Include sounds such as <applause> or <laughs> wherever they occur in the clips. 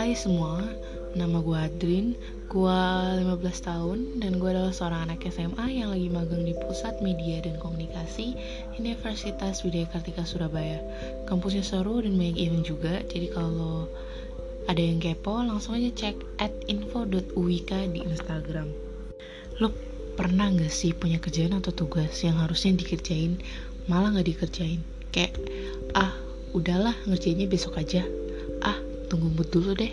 Hai semua, nama gue Adrin, gue 15 tahun dan gue adalah seorang anak SMA yang lagi magang di Pusat Media dan Komunikasi Universitas Widya Kartika Surabaya. Kampusnya seru dan banyak event juga, jadi kalau ada yang kepo langsung aja cek at info.uwika di Instagram. Lo pernah gak sih punya kerjaan atau tugas yang harusnya dikerjain malah gak dikerjain? Kayak, ah udahlah ngerjainnya besok aja, tunggu mood dulu deh.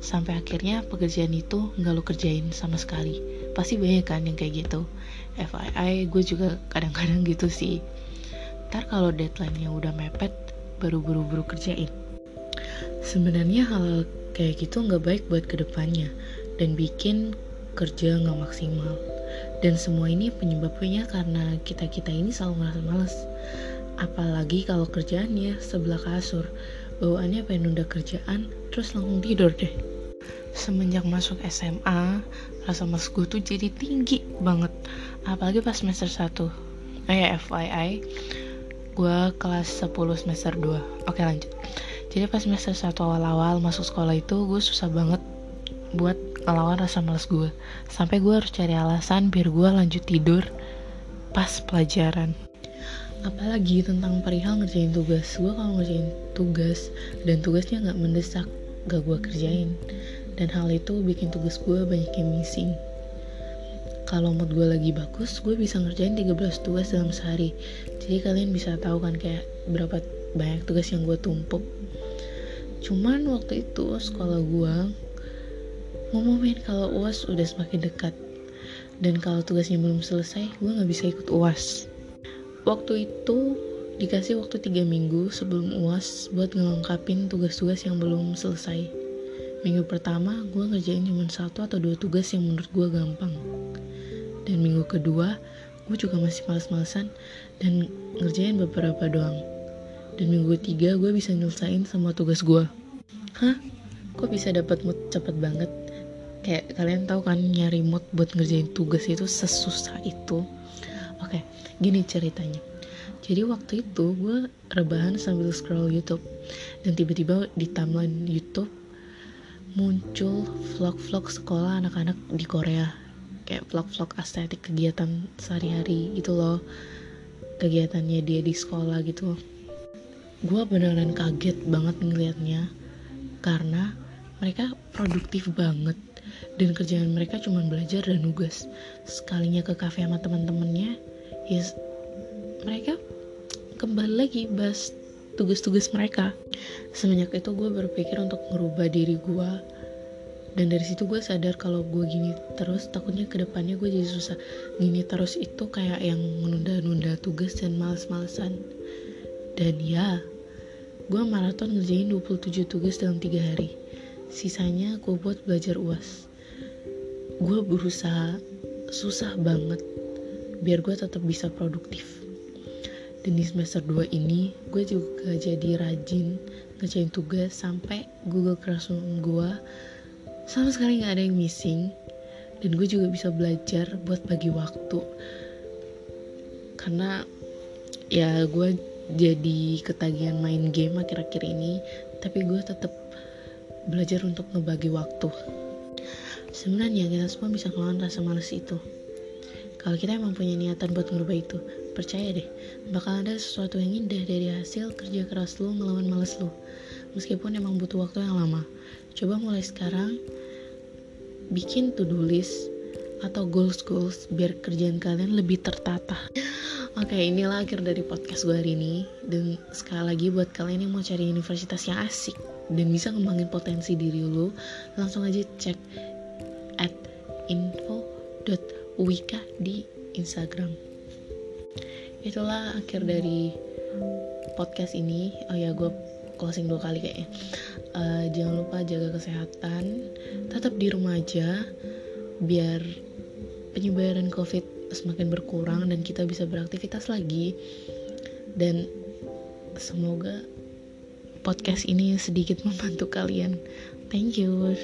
Sampai akhirnya pekerjaan itu nggak lo kerjain sama sekali. Pasti banyak kan yang kayak gitu. FYI gue juga kadang-kadang gitu sih. Ntar kalau deadline-nya udah mepet baru buru-buru kerjain. Sebenarnya hal kayak gitu nggak baik buat ke depannya dan bikin kerja nggak maksimal. Dan semua ini penyebabnya karena kita-kita ini selalu ngerasa males. Apalagi kalau kerjaannya sebelah kasur bawaannya pengen nunda kerjaan? Terus langsung tidur deh. Semenjak masuk SMA rasa mas gue tuh jadi tinggi banget. Apalagi pas semester 1 eh FYI gue kelas 10 semester 2 oke lanjut. Jadi pas semester 1 awal-awal masuk sekolah itu gue susah banget buat ngelawan rasa males gue sampai gue harus cari alasan biar gue lanjut tidur pas pelajaran apalagi tentang perihal ngerjain tugas. Gue kalau ngerjain tugas dan tugasnya nggak mendesak gak gue kerjain. Dan hal itu bikin tugas gue banyak yang missing. Kalau mood gue lagi bagus gue bisa ngerjain 13 tugas dalam sehari. Jadi kalian bisa tahu kan kayak berapa banyak tugas yang gue tumpuk. Cuman waktu itu sekolah gue ngomongin kalau uas udah semakin dekat. Dan kalau tugasnya belum selesai gue nggak bisa ikut uas waktu itu dikasih waktu tiga minggu sebelum uas buat ngelengkapin tugas-tugas yang belum selesai. Minggu pertama gue ngerjain cuma satu atau dua tugas yang menurut gue gampang. Dan minggu kedua gue juga masih males-malesan dan ngerjain beberapa doang. Dan minggu ketiga gue bisa nyelesain semua tugas gue hah? Kok bisa dapat mood cepet banget? Kayak kalian tahu kan nyari mood buat ngerjain tugas itu sesusah itu Oke, gini ceritanya. Jadi waktu itu gue rebahan sambil scroll YouTube. Dan tiba-tiba di timeline YouTube muncul vlog-vlog sekolah anak-anak di Korea. Kayak vlog-vlog estetik kegiatan sehari-hari itu loh. Kegiatannya dia di sekolah gitu. Gue beneran kaget banget ngelihatnya karena mereka produktif banget. Dan kerjaan mereka cuma belajar dan nugas. Sekalinya ke kafe sama teman-temannya ya mereka kembali lagi bahas tugas-tugas mereka. Semenjak itu gue berpikir untuk merubah diri gue dan dari situ gue sadar kalau gue gini terus takutnya ke depannya gue jadi susah. Gini terus itu kayak yang menunda-nunda tugas dan males-malesan. Dan ya gue maraton ngerjain 27 tugas dalam 3 hari. Sisanya gue buat belajar uas gue berusaha susah banget biar gue tetap bisa produktif. Dan di semester 2 ini gue juga jadi rajin ngerjain tugas sampai Google Classroom gue sama sekali gak ada yang missing. Dan gue juga bisa belajar buat bagi waktu. Karena ya gue jadi ketagihan main game akhir-akhir ini tapi gue tetap belajar untuk ngebagi waktu. Sebenarnya kita semua bisa ngelawan rasa males itu kalau kita emang punya niatan buat ngerubah itu, percaya deh, bakal ada sesuatu yang indah dari hasil kerja keras lu ngelawan males lu. Meskipun emang butuh waktu yang lama. Coba mulai sekarang, bikin to-do list atau goals-goals biar kerjaan kalian lebih tertata. <laughs> Oke, inilah akhir dari podcast gue hari ini. Dan sekali lagi buat kalian yang mau cari universitas yang asik dan bisa ngembangin potensi diri lu, langsung aja cek at info Wika di Instagram. Itulah akhir dari podcast ini. Oh ya, gue closing dua kali kayaknya. Uh, jangan lupa jaga kesehatan, tetap di rumah aja, biar penyebaran COVID semakin berkurang dan kita bisa beraktivitas lagi. Dan semoga podcast ini sedikit <laughs> membantu kalian. Thank you.